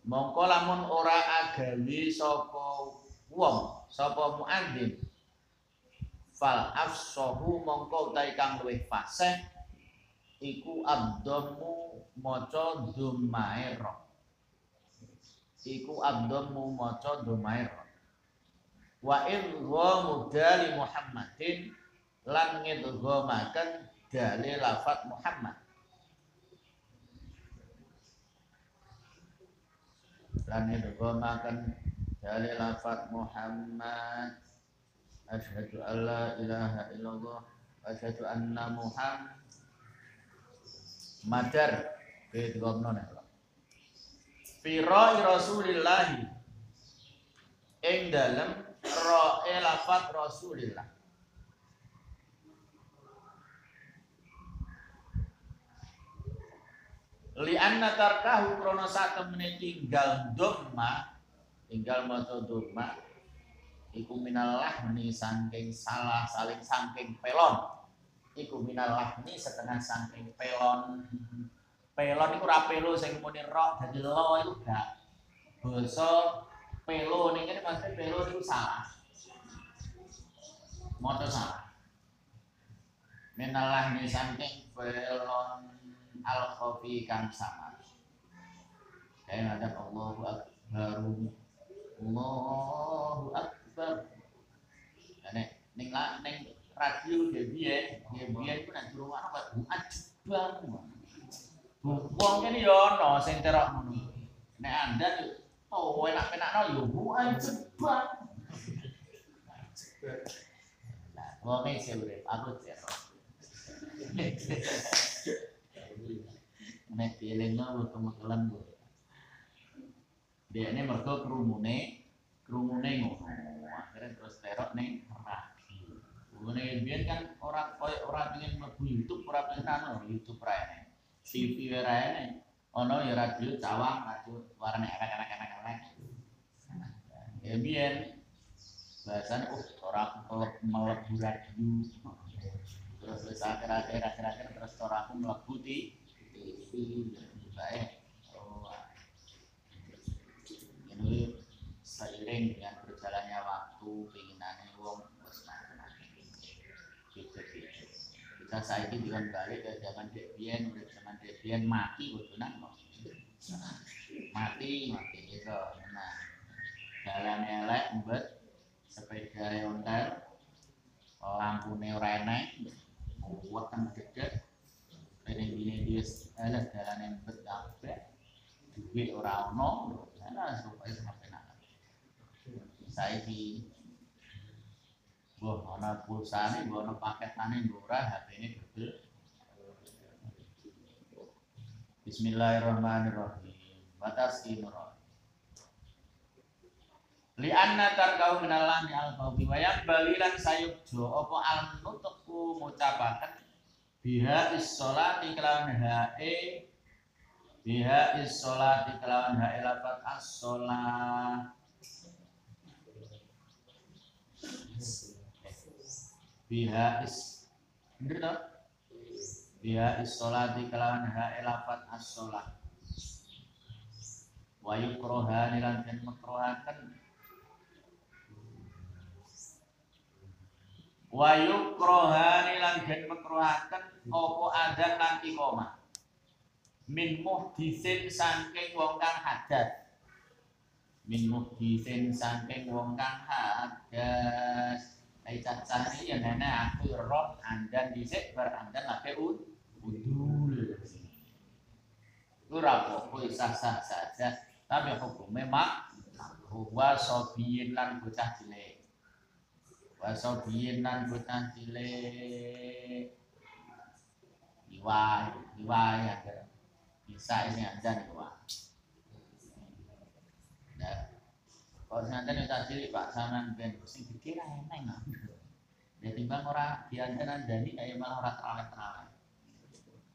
Mongko lamun ora agawi sapa wong sapa muadzin. Fal afsahu mongko utahe kang luwih fasih iku abdomu maca dhumaira iku abdomu maca dhumaira wa idghamu dali Muhammadin lan ngidghamaken dalil lafat Muhammad. Lan ngidghamaken dalil lafat Muhammad. Asyhadu an la ilaha illallah wa asyhadu anna Muhammad madar idghamna fi ra'i Rasulillahi ing dalem ro'e lafat Rasulillah. Li anna tarkahu krono satemene tinggal dhamma tinggal maca dhamma iku minal lahni saking salah saling saking pelon. Iku minal lahni setengah saking pelon. Pelon iku ra pelo sing muni ro dadi lo iku gak. Basa pelo nih kan maksudnya pelo itu salah. Motor salah. Menalah nih samping pelon al khofi kang samar. Kayak ada Allahu akbar Allahu akbar. Nek ning la ning radio dia dia ku nek durung ana kok ajbang wong kene yo ono sing terok ngono. Nek anda oh enak-enakno yo ajbang nah wong iki urip aku terok nek dielingno kemekelan Bu dia ini mergo kerumune kerumune ngono akhirnya terus terok nih radio kerumune biar kan orang orang pengen mlebu YouTube orang pengen anu YouTube raene TV raene ono ya radio cawang radio warna enak-enak-enak ya biar bahasan oh orang meleb melebu radio terus wis akhir-akhir akhir-akhir terus orang aku melebu di baik. Ini seiring dengan berjalannya waktu keinginannya wong wis gitu-gitu kita ini dengan balik ke zaman Debian udah zaman Debian mati kudunan kok mati mati gitu. Nah jalan elek mbet sepeda yontel lampu ora enek weteng gede. Ini gini dia ada jalan yang mbet kabeh duit ora ono ana supaya sampai nak. Saiki Wah, ana pulsane, mbok ana paketane murah, HP-ne gede. Bismillahirrahmanirrahim. Batas imro. Li anna tarkau minallani al qawmi wa balilan sayubjo apa al nutuku ngucapaken biha is sholati kelawan hae biha is sholati kelawan hae lafat as sholat biha is. Bener toh biha is sholati kelawan hae lafat as sholat. Wa yukroha nilan den makrohaken wa yukroha nilan den makrohaken apa adzan lan iqamah min muhdisin saking wong kang hadas. Min muhdisin saking wong kang hadas Ai cacah ini ya nenek aku roh andan dhisik bar andan lagi ud udul. Itu rapopo sah-sah saja tapi hukumnya mak wa sobiyin lan bocah cilik. Wa sobiyin lan bocah cilik. Iwa, iwa ya bisa ini andan iwa. Nah, kalau santen itu cilik Pak sampean ben sing gede ra eneng. Ya timbang ora dianten andani kaya malah ora terawih-terawih.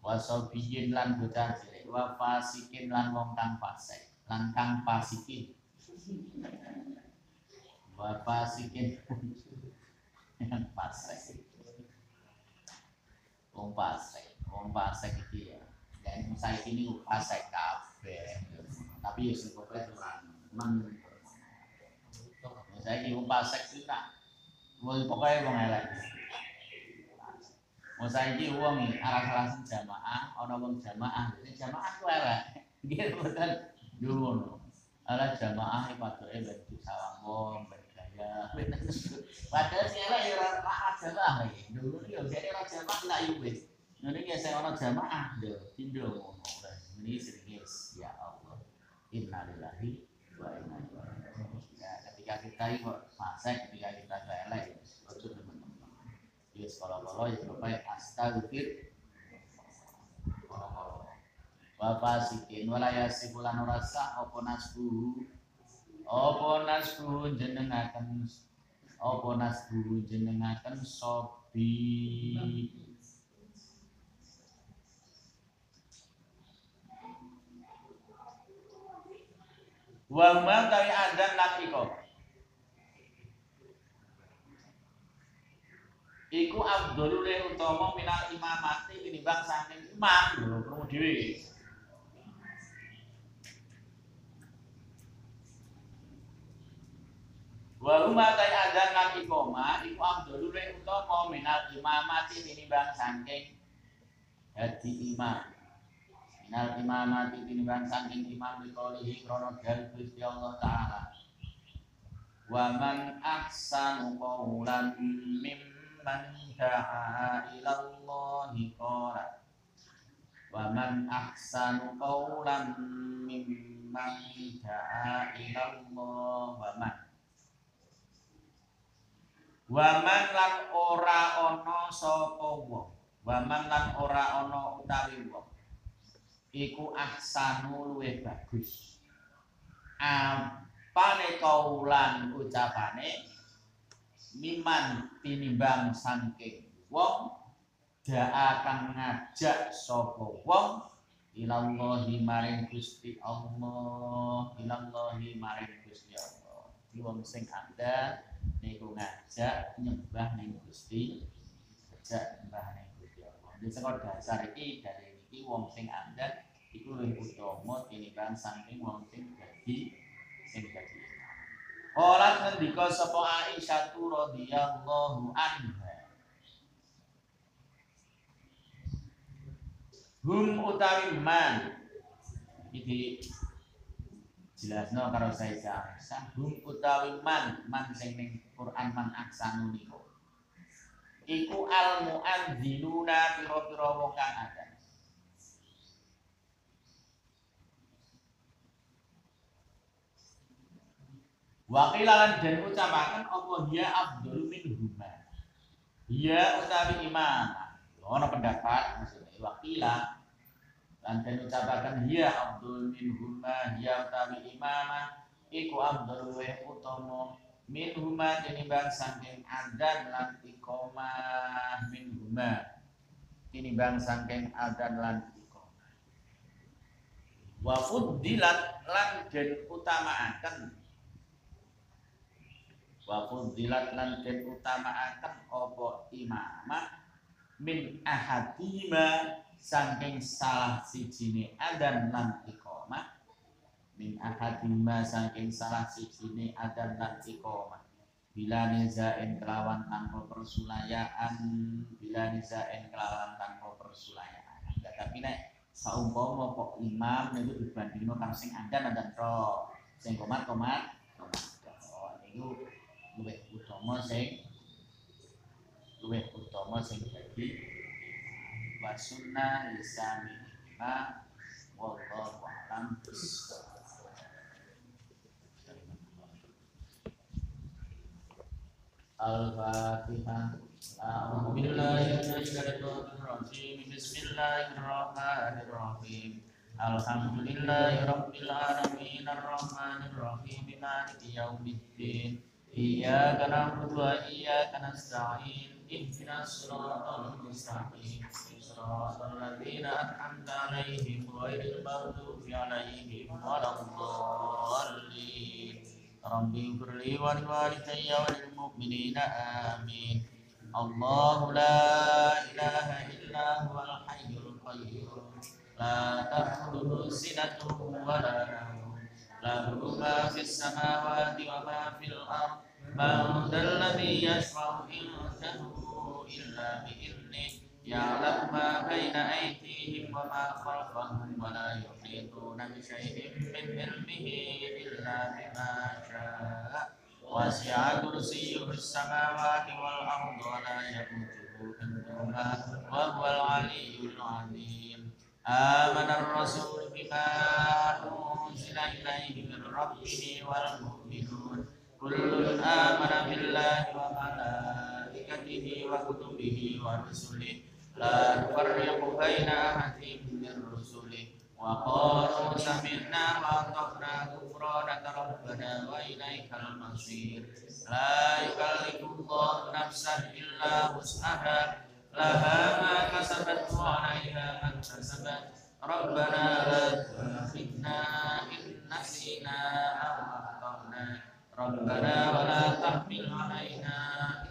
Wa sabiyin lan bocah cilik wa fasikin lan wong kang fasik lan kang fasikin. Wa fasikin yang [LAUGHS] fasik. Wong fasik, wong fasik iki ya. Dan saya ini fasik kabeh. Tapi ya sing kowe ora men umpa seks itu mau pokoknya mau elek. Di uang nih arah arah jamaah orang uang jamaah. Ini jamaah tuh elek. Gitu betul dulu ala jamaah itu pada eh baju sawang wong bergaya padahal si elek ya orang jamaah lagi dulu nih jadi orang jamaah lah yuk wes nanti ya saya orang jamaah deh tidur ngono. Ini serius ya Allah. Innalillahi wa inna ilaihi ketika kita itu fase ketika kita elek itu teman-teman. Ya sekolah kalau ya bapak astagfir. Bapak sikin wala yasibulan rasa opo nasbu? Opo nasbu jenengaken? Opo nasbu jenengaken sobi? Wa ma adzan lan iqamah iku abdulule utama minal imamati tinimbang saking imam. Lho krungu dhewe wa huma kai adzan lan iku abdulule utama minal imamati tinimbang saking dadi imam. Minal imamati tinimbang saking imam dikolihi krono dari Gusti Allah Ta'ala. Wa man ahsanu qawlan mimman da'a ilallahi qala wa man ahsanu qawlan mimman da'a ilallah wa man wa man lan ora ana sapa wong wa man lan ora ana utawi wong iku ahsanu luwih bagus. Apane kaulan ucapane miman tinimbang saking wong daa kang ngajak sapa wong ilallahi maring Gusti Allah ilallahi maring Gusti Allah. Di wong sing ada niku ngajak nyembah ning Gusti ngajak nyembah ning Gusti Allah. Di sekor dasar iki dari iki wong sing ada iku luwih utama tinimbang saking wong sing dadi sing dadi Ora ngendika sapa Aisyah radhiyallahu anha. Hum utawi man. Iki jelasno karo saya Aisyah. Hum utawi man man sing ning Quran man aksanu niku iku al muanziluna pira-pira wong kang ada Wakilalan dan ucapakan Allah ya Abdul min huma. Ya utawi imam. Ono pendapat maksudnya wakila. Lan dan ucapakan ya Abdul min huma ya utawi imam iku Abdul wa utama. Min huma tinimbang saking adan lan iqamah min huma. Tinimbang saking adan lan iqamah. Wa fuddilat lan den utamaaken wa fudilat lan den utamaaken apa imamah min ahadima saking salah sijine adan lan iqamah. Min ahadima saking salah sijine adan lan iqamah. Bila nizain kelawan tanpa persulayaan bila nizain kelawan tanpa persulayaan. Tapi nek saumpama kok imam niku dibandingno karo sing adan adan ro sing komat komat komat. Niku luwih utama sing luwih utama sing dadi wa sunnah lisani ma wallahu a'lam. Al-Fatihah A'udzu billahi minasyaitonir rajim Bismillahirrahmanirrahim. Alhamdulillahi rabbil alamin. Arrahmanir rahim maliki yaumiddin إياك نعبد وإياك نستعين اهدنا الصراط المستقيم صراط الذين أنعمت عليهم غير المغضوب عليهم ولا الضالين رب اغفر لي ولوالدي وللمؤمنين آمين الله لا إله إلا هو الحي القيوم لا تأخذه سنة ولا نوم له ما في السماوات وما في الأرض من ذا الذي يشفع عنده إلا بإذنه يعلم ما بين أيديهم وما خلفهم ولا يحيطون بشيء من علمه إلا بما شاء وسع كرسيه السماوات والأرض ولا يئوده حفظهما وهو العلي العظيم آمن الرسول بما أنزل إليه من ربه والمؤمنون كل آمن بالله وملائكته وكتبه ورسله لا نفرق بين أحد من رسله وقالوا سمعنا وأطعنا غفرانك ربنا وإليك المصير لا يكلف الله نفسا إلا وسعها لها ما كسبت وعليها ما اكتسبت ربنا لا تؤاخذنا إن نسينا أو أخطأنا ربنا ولا تحمل علينا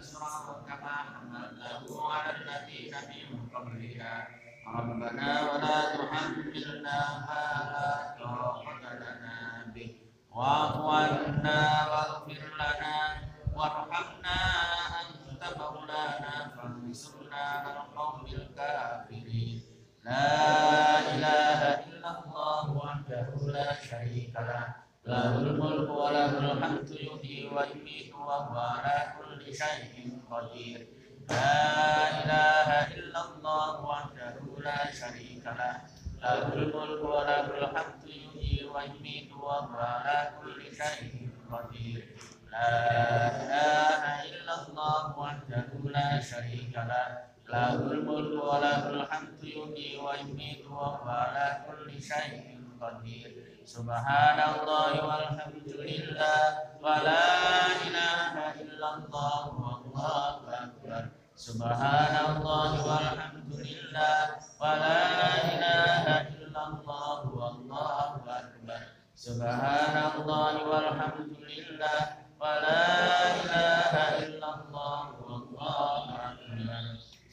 إصرا كما حملته على الذين من قبلنا ربنا ولا تحملنا ما لا طاقة لنا به واعف عنا huwa ala kulli la ilaha illallah wahdahu la syarika lah lahul wa lahul hamdu wa yumiitu wa la ilaha illallah wahdahu la syarika lah lahul wa lahul hamdu wa yumiitu wa subhanallah walhamdulillah wa la ilaha illallah wallahu akbar subhanallah walhamdulillah wa la ilaha illallah wallahu akbar subhanallah walhamdulillah wa la ilaha illallah akbar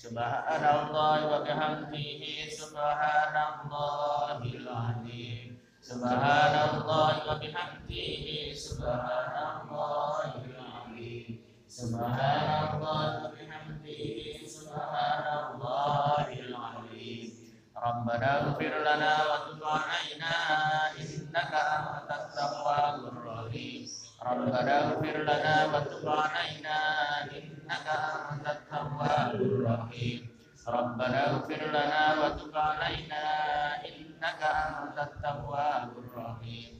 subhanallah wa bihamdihi subhanallahil azim Subhanallah wa bihamdihi Subhanallah azim. Subhanallah wa bihamdihi Subhanallah azim. Rabbana ighfir lana wa tub 'alaina innaka antat tawwabur rahim. Rabbana ighfir lana wa tub 'alaina innaka antat tawwabur rahim. انك انت التواب الرحيم ربنا اغفر لنا وتب علينا إنك أنت التواب الرحيم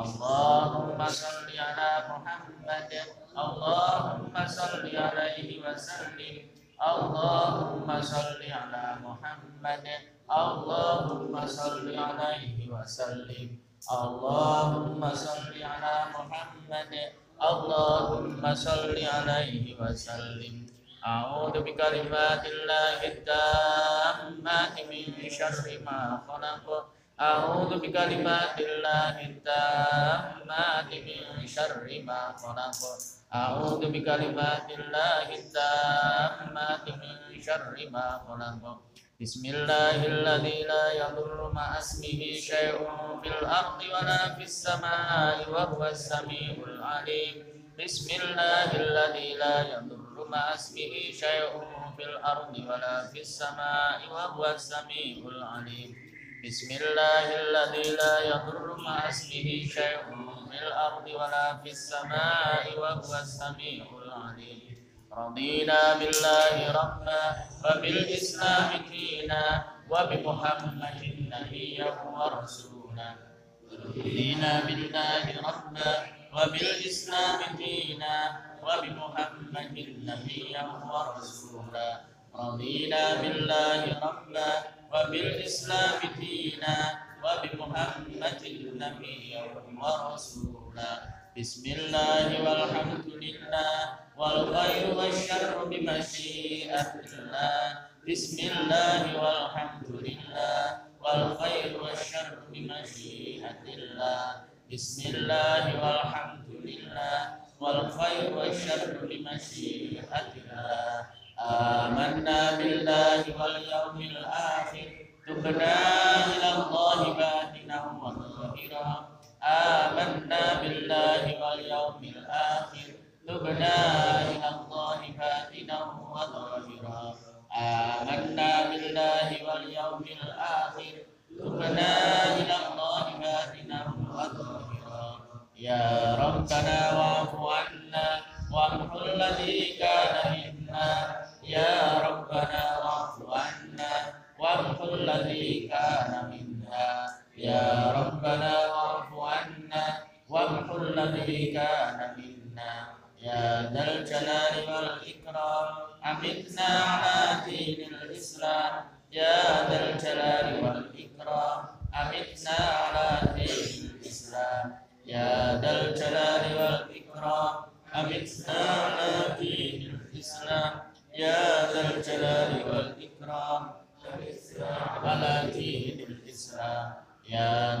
اللهم صل على محمد اللهم صل عليه وسلم اللهم صل على محمد اللهم صل عليه وسلم اللهم صل على محمد اللهم صل عليه وسلم أعوذ بكلمات الله التامات من شر ما خلق أعوذ بكلمات الله التامات من شر ما خلق أعوذ بكلمات الله التامات من شر ما خلق بسم الله الذي لا يضر مع اسمه شيء في الأرض ولا في السماء وهو السميع العليم بسم الله الذي لا يضر مع اسمه شيء في الأرض ولا في السماء وهو السميع العليم. بسم الله الذي لا يضر مع اسمه شيء في الأرض ولا في السماء وهو السميع العليم. رضينا بالله ربا وبالإسلام دينا وبمحمد نبيا ورسولا رضينا بالله ربا وبالإسلام دينا وبمحمد نبيا ورسولا رضينا بالله ربا وبالإسلام دينا وبمحمد نبيا ورسولا بسم الله والحمد لله والخير والشر بمشيئة الله بسم الله والحمد لله والخير والشر بمشيئة الله بسم الله والحمد لله wal khairu wasyarru limasyihatika amanna wal yaumil akhir. Tubna ila Allahi batinahu wa zahira. Amanna wal yaumil akhir. Tubna ila Allahi batinahu wa zahira. Amanna wal yaumil akhir. Tubna ila ya rabbana الذي كان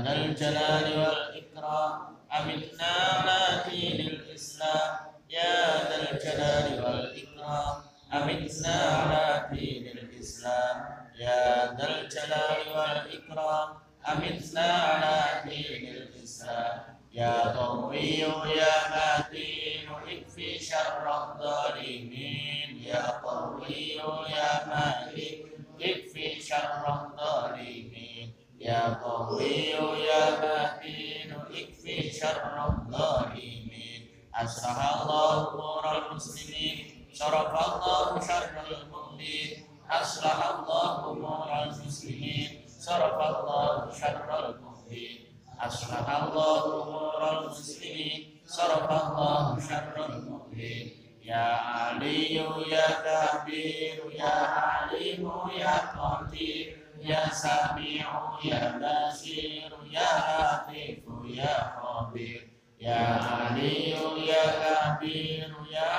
ذا الجلال والإكرام. أمتنا على دين الإسلام. يا ذا الجلال والإكرام. أمتنا على دين الإسلام. يا ذا الجلال والإكرام. أمتنا على دين الإسلام. يا قوي يا متين. اكفي شر الظالمين. يا قوي يا متين. اكفي شر الظالمين. يا قوي يا متين اكفي شر الظالمين أصلح الله أمور المسلمين شرف الله شر المؤمنين أصلح الله أمور المسلمين صرف الله شر المؤمنين أصلح الله أمور المسلمين صرف الله شر المؤمنين يا علي يا كبير يا عليم يا قدير Ya Sami'u Ya Basir Ya Latifu Ya Khabir Ya Aliyu Ya Kabir Ya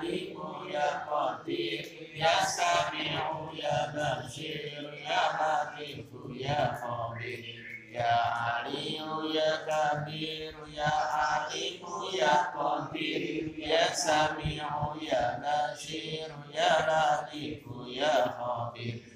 Alimu Ya Qadir Ya Sami'u Ya Basir Ya Latifu Ya Khabir Ya Aliyu Ya Kabir Ya Alimu Ya Qadir Ya Sami'u Ya Basir Ya Latifu Ya Khabir.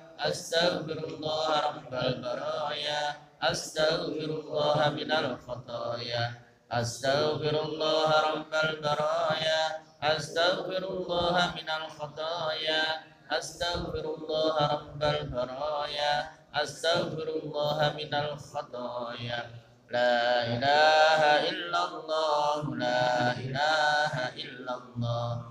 أستغفر الله رب البرايا أستغفر الله من الخطايا أستغفر الله رب البرايا أستغفر الله من الخطايا أستغفر الله رب البرايا أستغفر الله من الخطايا. لا إله إلا الله لا إله إلا الله.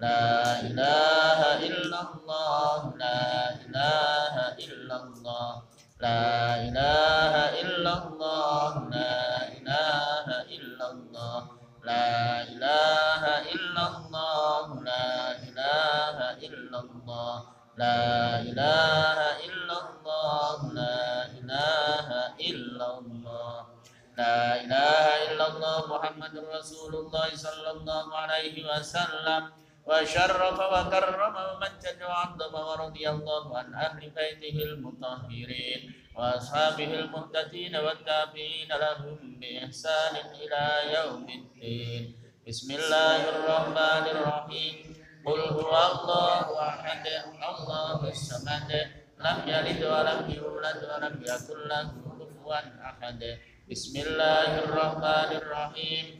لا إله إلا الله لا إله إلا الله لا إله إلا الله لا إله إلا الله لا إله إلا الله لا إله إلا الله لا إله إلا الله لا إله إلا الله لا إله إلا الله محمد رسول الله صلى الله عليه وسلم وشرف وكرم ومجد وعظم ورضي الله عن أهل بيته المطهرين وأصحابه المهتدين والتابعين لهم بإحسان إلى يوم الدين بسم الله الرحمن الرحيم قل هو الله أحد الله الصمد لم يلد ولم يولد ولم يكن له كفوا أحد بسم الله الرحمن الرحيم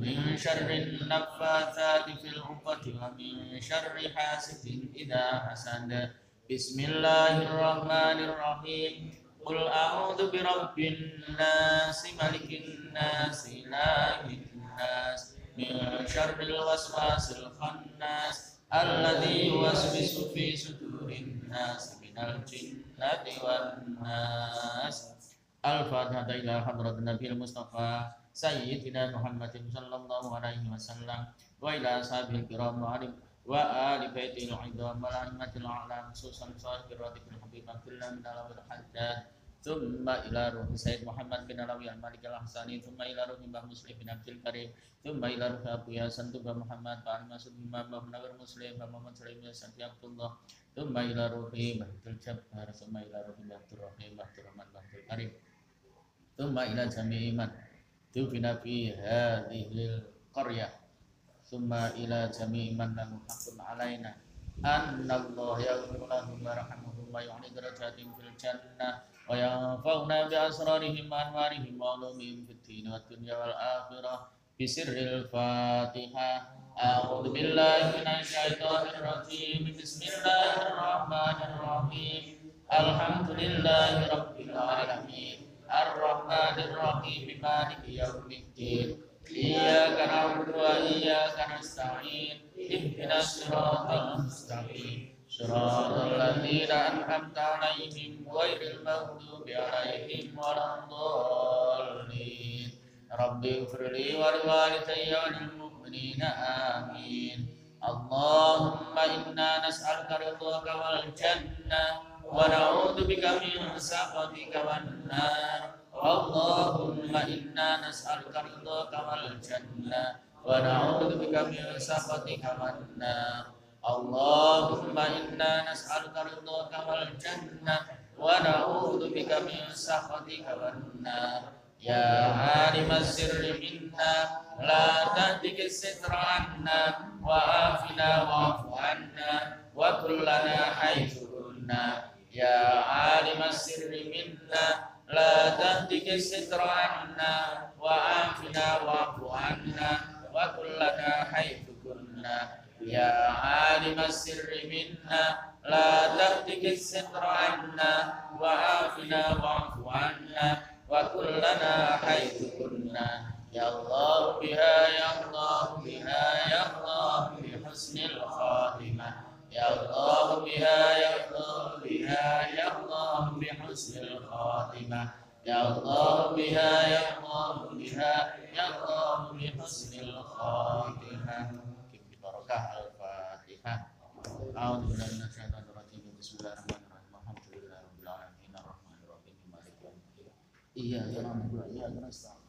من شر النفاثات في العقد ومن شر حاسد إذا حسد بسم الله الرحمن الرحيم قل أعوذ برب الناس ملك الناس إله الناس من شر الوسواس الخناس الذي يوسوس في صدور الناس من الجنة والناس الفاتحة إلى حضرة النبي المصطفى سيدنا محمد صلى الله عليه وسلم وإلى أصحابه الكرام وعلم وآل بيته العظام والأئمة الأعلام خصوصا صاحب الراتب الحبيب عبد الله بن علوي الحداد ثم إلى روح سيد محمد بن علوي المالك الأحساني ثم إلى روح mbah Muslim bin Abdul Karim ثم إلى روح أبو ياسن ثم محمد بن مسعود إمام بن نور مسلم بن محمد سليم ياسن عبد الله ثم إلى روح mbah Abdul Jabbar ثم إلى روح mbah Abdul Rahim mbah Abdul Rahman mbah Abdul Karim ثم إلى جميع من tufina fi hadhil qaryah. Summa ila jami'i man lahu haqqun alaina. Anna Allah yaghfiru lahum wa yarhamuhum wa yu'li darajatin fil jannah wa yanfa'una bi asrarihim wa anwarihim wa ulumihim fid din wa dunya wal akhirah. Bisirril fatihah أعوذ billahi من الشيطان الرجيم Bismillahirrahmanirrahim. الله الذين أنعمت عليهم غير المغضوب عليهم ولا الضالين رب اغفر لي ولوالدي وللمؤمنين آمين اللهم إنا نسألك رضاك والجنة ونعوذ بك من سخطك والنار اللهم إنا نسألك رضاك والجنة ونعوذ بك من سخطك والنار Allahumma inna nas'aluka ridhaka wal jannah wa na'udzu bika min sakhatika wan nar. Ya alimaz sirri minna la tahdiki sitra anna wa afina wa afu anna wa kullana haythu ya alimaz sirri minna la tahdiki sitra wa afina wa afu anna wa kullana haythu يا عالم السر منا لا تهتك الستر عنا وعافنا واعف عنا وكلنا حيث كنا. يا الله بها يا الله بها يا الله بحسن الخاتمة. يا الله بها يا الله بها يا الله بحسن الخاتمة. يا الله بها يا الله بها يا الله بحسن الخاتمة. barokah Al-Fatihah. A'udzu billahi rajim. Bismillahirrahmanirrahim. Alhamdulillahi rabbil alamin. Arrahmanir rahim. Maliki yaumiddin. Iyyaka na'budu wa iyyaka nasta'in.